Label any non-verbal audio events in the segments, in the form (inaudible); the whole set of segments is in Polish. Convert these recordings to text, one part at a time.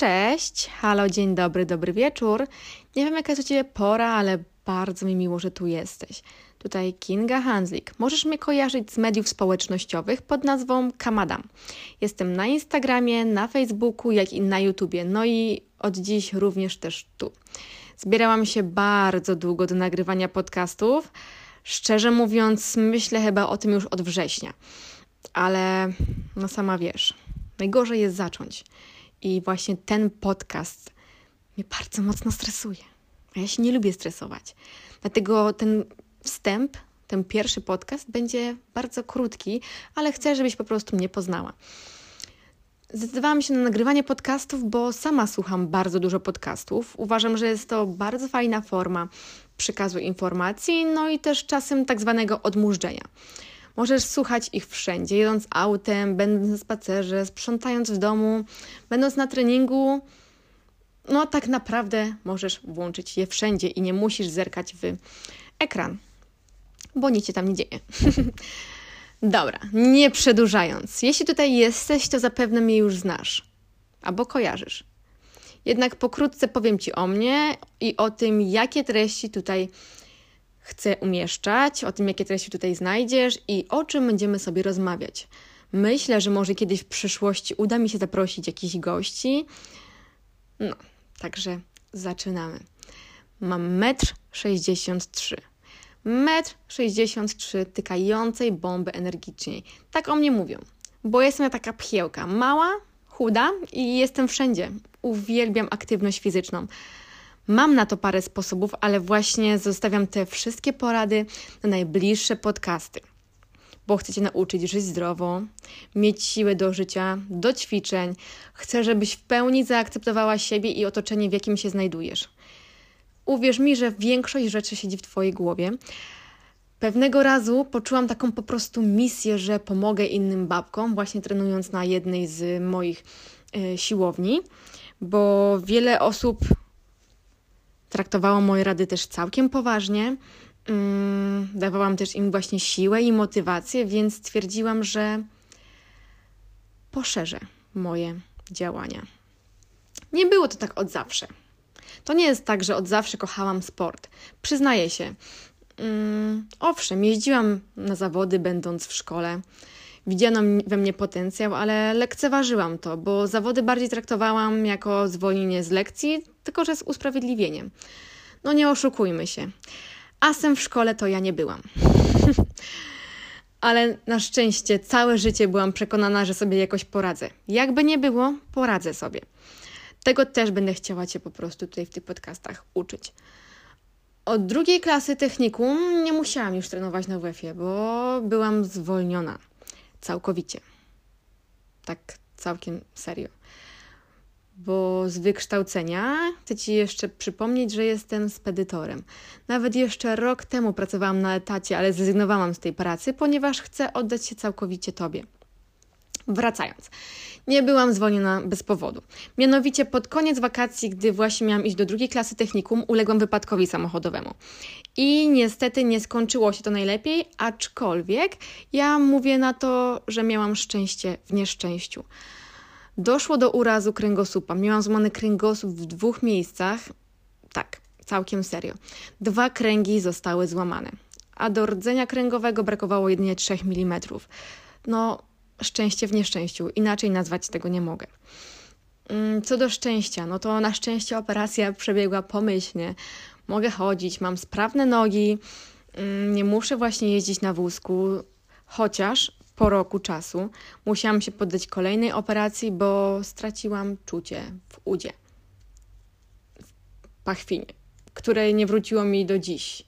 Cześć, halo, dzień dobry, dobry wieczór. Nie wiem jaka jest u Ciebie pora, ale bardzo mi miło, że tu jesteś. Tutaj Kinga Hanslik. Możesz mnie kojarzyć z mediów społecznościowych pod nazwą Kamadam. Jestem na Instagramie, na Facebooku, jak i na YouTubie. No i od dziś również też tu. Zbierałam się bardzo długo do nagrywania podcastów. Szczerze mówiąc, myślę chyba o tym już od września. Ale no sama wiesz, najgorzej jest zacząć. I właśnie ten podcast mnie bardzo mocno stresuje. A ja się nie lubię stresować. Dlatego ten wstęp, ten pierwszy podcast będzie bardzo krótki, ale chcę, żebyś po prostu mnie poznała. Zdecydowałam się na nagrywanie podcastów, bo sama słucham bardzo dużo podcastów. Uważam, że jest to bardzo fajna forma przekazu informacji, no i też czasem tak zwanego odmurzenia. Możesz słuchać ich wszędzie, jedąc autem, będąc na spacerze, sprzątając w domu, będąc na treningu. No, tak naprawdę możesz włączyć je wszędzie i nie musisz zerkać w ekran, bo nic się tam nie dzieje. (laughs) Dobra, nie przedłużając. Jeśli tutaj jesteś, to zapewne mnie już znasz albo kojarzysz. Jednak pokrótce powiem Ci o mnie i o tym, jakie treści tutaj chcę umieszczać, o tym, jakie treści tutaj znajdziesz i o czym będziemy sobie rozmawiać. Myślę, że może kiedyś w przyszłości uda mi się zaprosić jakichś gości. No, także zaczynamy. Mam 1,63 m. 1,63 m tykającej bomby energicznej. Tak o mnie mówią, bo jestem taka pchiełka. Mała, chuda i jestem wszędzie. Uwielbiam aktywność fizyczną. Mam na to parę sposobów, ale właśnie zostawiam te wszystkie porady na najbliższe podcasty. Bo chcę Cię nauczyć żyć zdrowo, mieć siłę do życia, do ćwiczeń. Chcę, żebyś w pełni zaakceptowała siebie i otoczenie, w jakim się znajdujesz. Uwierz mi, że większość rzeczy siedzi w Twojej głowie. Pewnego razu poczułam taką po prostu misję, że pomogę innym babkom, właśnie trenując na jednej z moich y, siłowni, bo wiele osób traktowało moje rady też całkiem poważnie. Mm, dawałam też im właśnie siłę i motywację, więc stwierdziłam, że poszerzę moje działania. Nie było to tak od zawsze. To nie jest tak, że od zawsze kochałam sport. Przyznaję się. Mm, owszem, jeździłam na zawody, będąc w szkole. Widziano we mnie potencjał, ale lekceważyłam to, bo zawody bardziej traktowałam jako zwolnienie z lekcji, tylko że z usprawiedliwieniem. No nie oszukujmy się. Asem w szkole to ja nie byłam. (laughs) ale na szczęście całe życie byłam przekonana, że sobie jakoś poradzę. Jakby nie było, poradzę sobie. Tego też będę chciała Cię po prostu tutaj w tych podcastach uczyć. Od drugiej klasy technikum nie musiałam już trenować na WF-ie, bo byłam zwolniona całkowicie. Tak całkiem serio. Bo z wykształcenia chcę Ci jeszcze przypomnieć, że jestem spedytorem. Nawet jeszcze rok temu pracowałam na etacie, ale zrezygnowałam z tej pracy, ponieważ chcę oddać się całkowicie Tobie. Wracając, nie byłam zwolniona bez powodu. Mianowicie pod koniec wakacji, gdy właśnie miałam iść do drugiej klasy technikum, uległam wypadkowi samochodowemu. I niestety nie skończyło się to najlepiej, aczkolwiek ja mówię na to, że miałam szczęście w nieszczęściu. Doszło do urazu kręgosłupa. Miałam złamany kręgosłup w dwóch miejscach. Tak, całkiem serio. Dwa kręgi zostały złamane, a do rdzenia kręgowego brakowało jedynie 3 mm. No, szczęście w nieszczęściu. Inaczej nazwać tego nie mogę. Mm, co do szczęścia, no to na szczęście operacja przebiegła pomyślnie. Mogę chodzić, mam sprawne nogi, mm, nie muszę właśnie jeździć na wózku, chociaż po roku czasu musiałam się poddać kolejnej operacji, bo straciłam czucie w udzie, w pachwinie, które nie wróciło mi do dziś.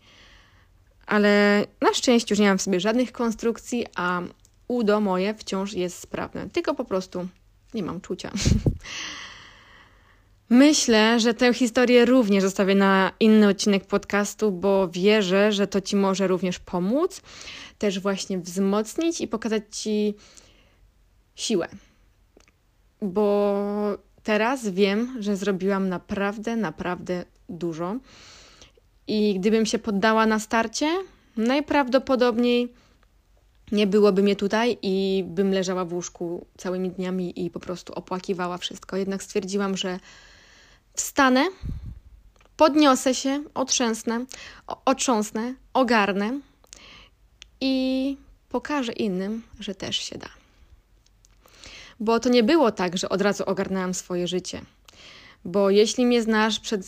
Ale na szczęście już nie mam w sobie żadnych konstrukcji, a udo moje wciąż jest sprawne, tylko po prostu nie mam czucia. (laughs) Myślę, że tę historię również zostawię na inny odcinek podcastu, bo wierzę, że to Ci może również pomóc, też właśnie wzmocnić i pokazać Ci siłę. Bo teraz wiem, że zrobiłam naprawdę, naprawdę dużo. I gdybym się poddała na starcie, najprawdopodobniej nie byłoby mnie tutaj i bym leżała w łóżku całymi dniami i po prostu opłakiwała wszystko. Jednak stwierdziłam, że wstanę, podniosę się, otrzęsnę, otrząsnę, ogarnę i pokażę innym, że też się da. Bo to nie było tak, że od razu ogarnęłam swoje życie. Bo jeśli mnie znasz, przed,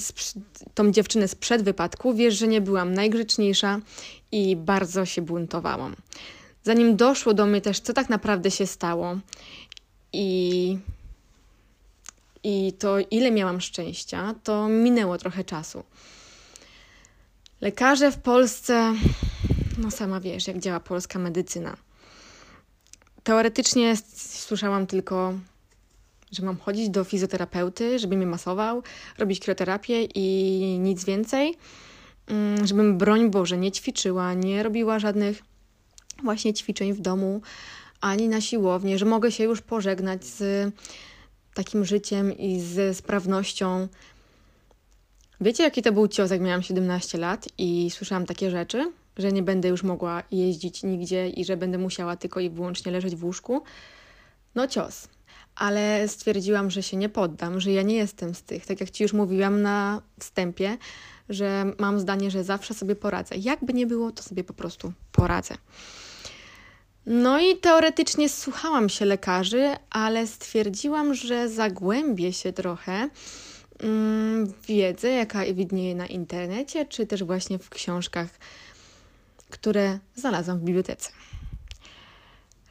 tą dziewczynę sprzed wypadku, wiesz, że nie byłam najgrzeczniejsza i bardzo się buntowałam. Zanim doszło do mnie też, co tak naprawdę się stało i, i to, ile miałam szczęścia, to minęło trochę czasu. Lekarze w Polsce, no sama wiesz, jak działa polska medycyna. Teoretycznie słyszałam tylko że mam chodzić do fizjoterapeuty, żeby mnie masował, robić krioterapię i nic więcej. Mm, żebym, broń Boże, nie ćwiczyła, nie robiła żadnych właśnie ćwiczeń w domu, ani na siłowni, że mogę się już pożegnać z takim życiem i ze sprawnością. Wiecie, jaki to był cios, jak miałam 17 lat i słyszałam takie rzeczy, że nie będę już mogła jeździć nigdzie i że będę musiała tylko i wyłącznie leżeć w łóżku? No cios ale stwierdziłam, że się nie poddam, że ja nie jestem z tych. Tak jak Ci już mówiłam na wstępie, że mam zdanie, że zawsze sobie poradzę. Jakby nie było, to sobie po prostu poradzę. No i teoretycznie słuchałam się lekarzy, ale stwierdziłam, że zagłębię się trochę mm, w wiedzę, jaka widnieje na internecie, czy też właśnie w książkach, które znalazłam w bibliotece.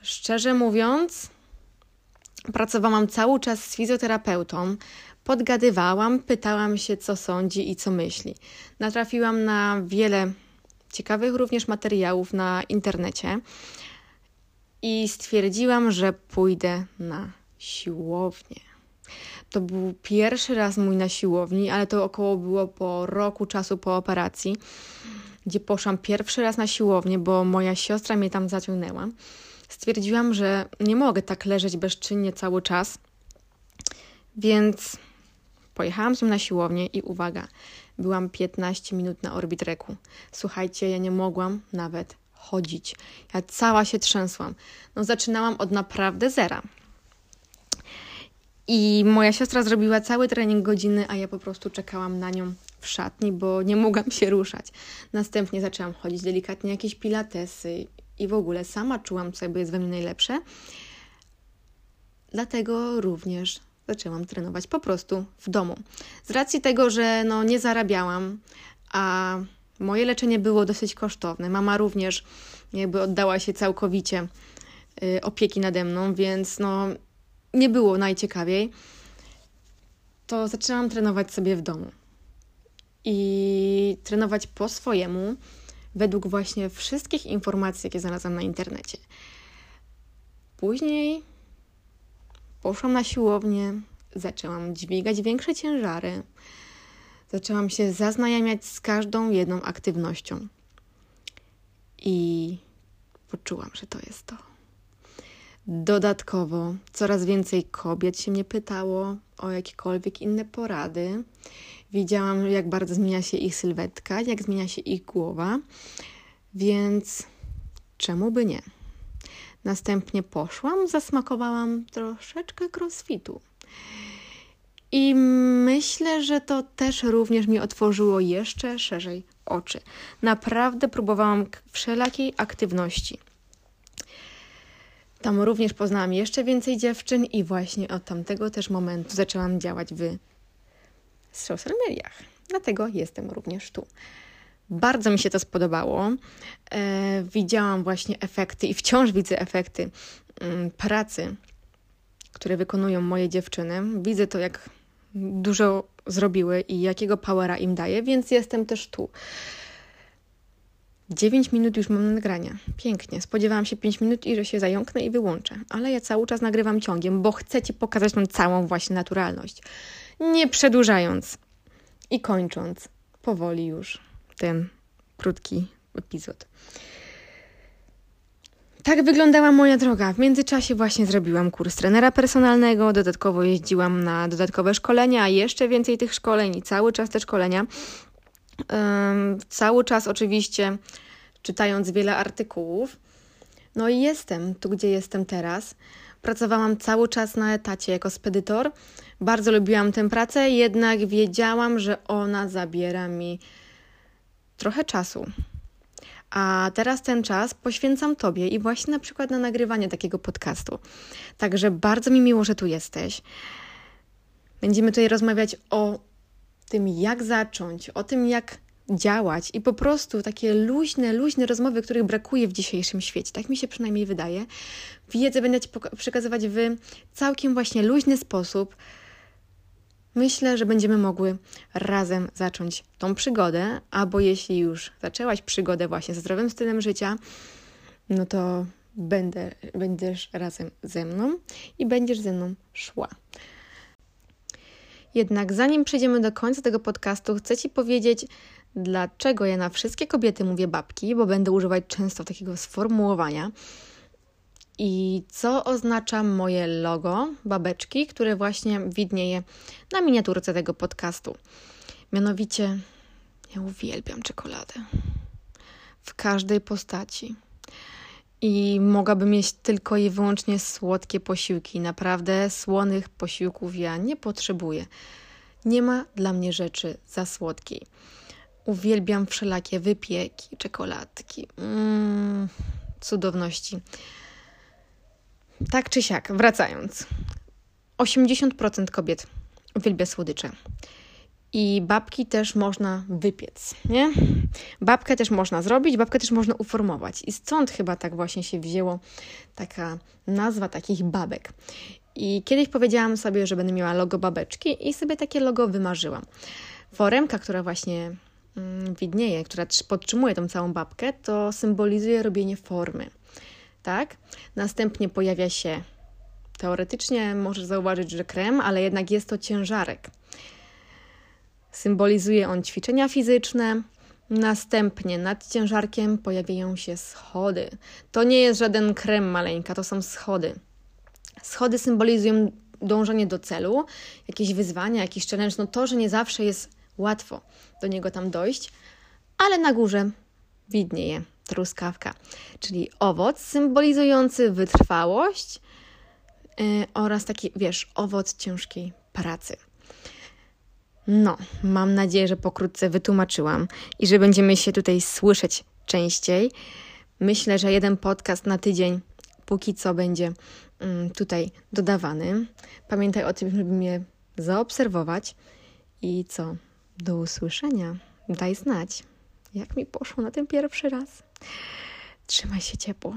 Szczerze mówiąc, Pracowałam cały czas z fizjoterapeutą, podgadywałam, pytałam się, co sądzi i co myśli. Natrafiłam na wiele ciekawych również materiałów na internecie i stwierdziłam, że pójdę na siłownię. To był pierwszy raz mój na siłowni, ale to około było po roku czasu po operacji, gdzie poszłam pierwszy raz na siłownię, bo moja siostra mnie tam zaciągnęła stwierdziłam, że nie mogę tak leżeć bezczynnie cały czas, więc pojechałam z nim na siłownię i uwaga, byłam 15 minut na orbitreku. Słuchajcie, ja nie mogłam nawet chodzić. Ja cała się trzęsłam. No zaczynałam od naprawdę zera. I moja siostra zrobiła cały trening godziny, a ja po prostu czekałam na nią w szatni, bo nie mogłam się ruszać. Następnie zaczęłam chodzić delikatnie jakieś pilatesy i w ogóle sama czułam, co jest we mnie najlepsze. Dlatego również zaczęłam trenować po prostu w domu. Z racji tego, że no, nie zarabiałam, a moje leczenie było dosyć kosztowne. Mama również jakby oddała się całkowicie y, opieki nade mną, więc no, nie było najciekawiej. To zaczęłam trenować sobie w domu. I trenować po swojemu według właśnie wszystkich informacji, jakie znalazłam na internecie. Później poszłam na siłownię, zaczęłam dźwigać większe ciężary, zaczęłam się zaznajamiać z każdą jedną aktywnością i poczułam, że to jest to. Dodatkowo coraz więcej kobiet się mnie pytało o jakiekolwiek inne porady. Widziałam, jak bardzo zmienia się ich sylwetka, jak zmienia się ich głowa, więc czemu by nie? Następnie poszłam, zasmakowałam troszeczkę crossfitu. I myślę, że to też również mi otworzyło jeszcze szerzej oczy. Naprawdę próbowałam wszelakiej aktywności. Tam również poznałam jeszcze więcej dziewczyn i właśnie od tamtego też momentu zaczęłam działać w social mediach. Dlatego jestem również tu. Bardzo mi się to spodobało. E, widziałam właśnie efekty i wciąż widzę efekty mm, pracy, które wykonują moje dziewczyny. Widzę to, jak dużo zrobiły i jakiego powera im daje, więc jestem też tu. 9 minut już mam nagrania. Pięknie. Spodziewałam się 5 minut i że się zająknę i wyłączę. Ale ja cały czas nagrywam ciągiem, bo chcę Ci pokazać tą całą właśnie naturalność. Nie przedłużając i kończąc powoli już ten krótki epizod. Tak wyglądała moja droga. W międzyczasie właśnie zrobiłam kurs trenera personalnego, dodatkowo jeździłam na dodatkowe szkolenia, jeszcze więcej tych szkoleń i cały czas te szkolenia. Um, cały czas oczywiście czytając wiele artykułów, No i jestem tu, gdzie jestem teraz. Pracowałam cały czas na etacie jako spedytor. Bardzo lubiłam tę pracę, jednak wiedziałam, że ona zabiera mi trochę czasu. A teraz ten czas poświęcam Tobie i właśnie na przykład na nagrywanie takiego podcastu. Także bardzo mi miło, że tu jesteś. Będziemy tutaj rozmawiać o tym, jak zacząć, o tym, jak działać i po prostu takie luźne, luźne rozmowy, których brakuje w dzisiejszym świecie. Tak mi się przynajmniej wydaje. Wiedzę będę Ci przekazywać w całkiem właśnie luźny sposób. Myślę, że będziemy mogły razem zacząć tą przygodę, albo jeśli już zaczęłaś przygodę właśnie ze zdrowym stylem życia, no to będę, będziesz razem ze mną i będziesz ze mną szła. Jednak zanim przejdziemy do końca tego podcastu, chcę Ci powiedzieć, dlaczego ja na wszystkie kobiety mówię babki, bo będę używać często takiego sformułowania. I co oznacza moje logo babeczki, które właśnie widnieje na miniaturce tego podcastu. Mianowicie, ja uwielbiam czekoladę. W każdej postaci. I mogłabym mieć tylko i wyłącznie słodkie posiłki. Naprawdę słonych posiłków ja nie potrzebuję. Nie ma dla mnie rzeczy za słodkiej. Uwielbiam wszelakie wypieki, czekoladki. Mm, cudowności. Tak czy siak, wracając. 80% kobiet uwielbia słodycze. I babki też można wypiec, nie? Babkę też można zrobić, babkę też można uformować. I stąd chyba tak właśnie się wzięło taka nazwa takich babek. I kiedyś powiedziałam sobie, że będę miała logo babeczki i sobie takie logo wymarzyłam. Foremka, która właśnie mm, widnieje, która podtrzymuje tą całą babkę, to symbolizuje robienie formy. Tak? Następnie pojawia się teoretycznie, możesz zauważyć, że krem, ale jednak jest to ciężarek. Symbolizuje on ćwiczenia fizyczne. Następnie nad ciężarkiem pojawiają się schody. To nie jest żaden krem maleńka, to są schody. Schody symbolizują dążenie do celu, jakieś wyzwania, jakiś challenge. No to, że nie zawsze jest łatwo do niego tam dojść, ale na górze widnieje truskawka, czyli owoc symbolizujący wytrwałość yy, oraz taki, wiesz, owoc ciężkiej pracy. No, mam nadzieję, że pokrótce wytłumaczyłam i że będziemy się tutaj słyszeć częściej. Myślę, że jeden podcast na tydzień póki co będzie mm, tutaj dodawany. Pamiętaj o tym, żeby mnie zaobserwować. I co? Do usłyszenia. Daj znać, jak mi poszło na ten pierwszy raz. Trzymaj się ciepło.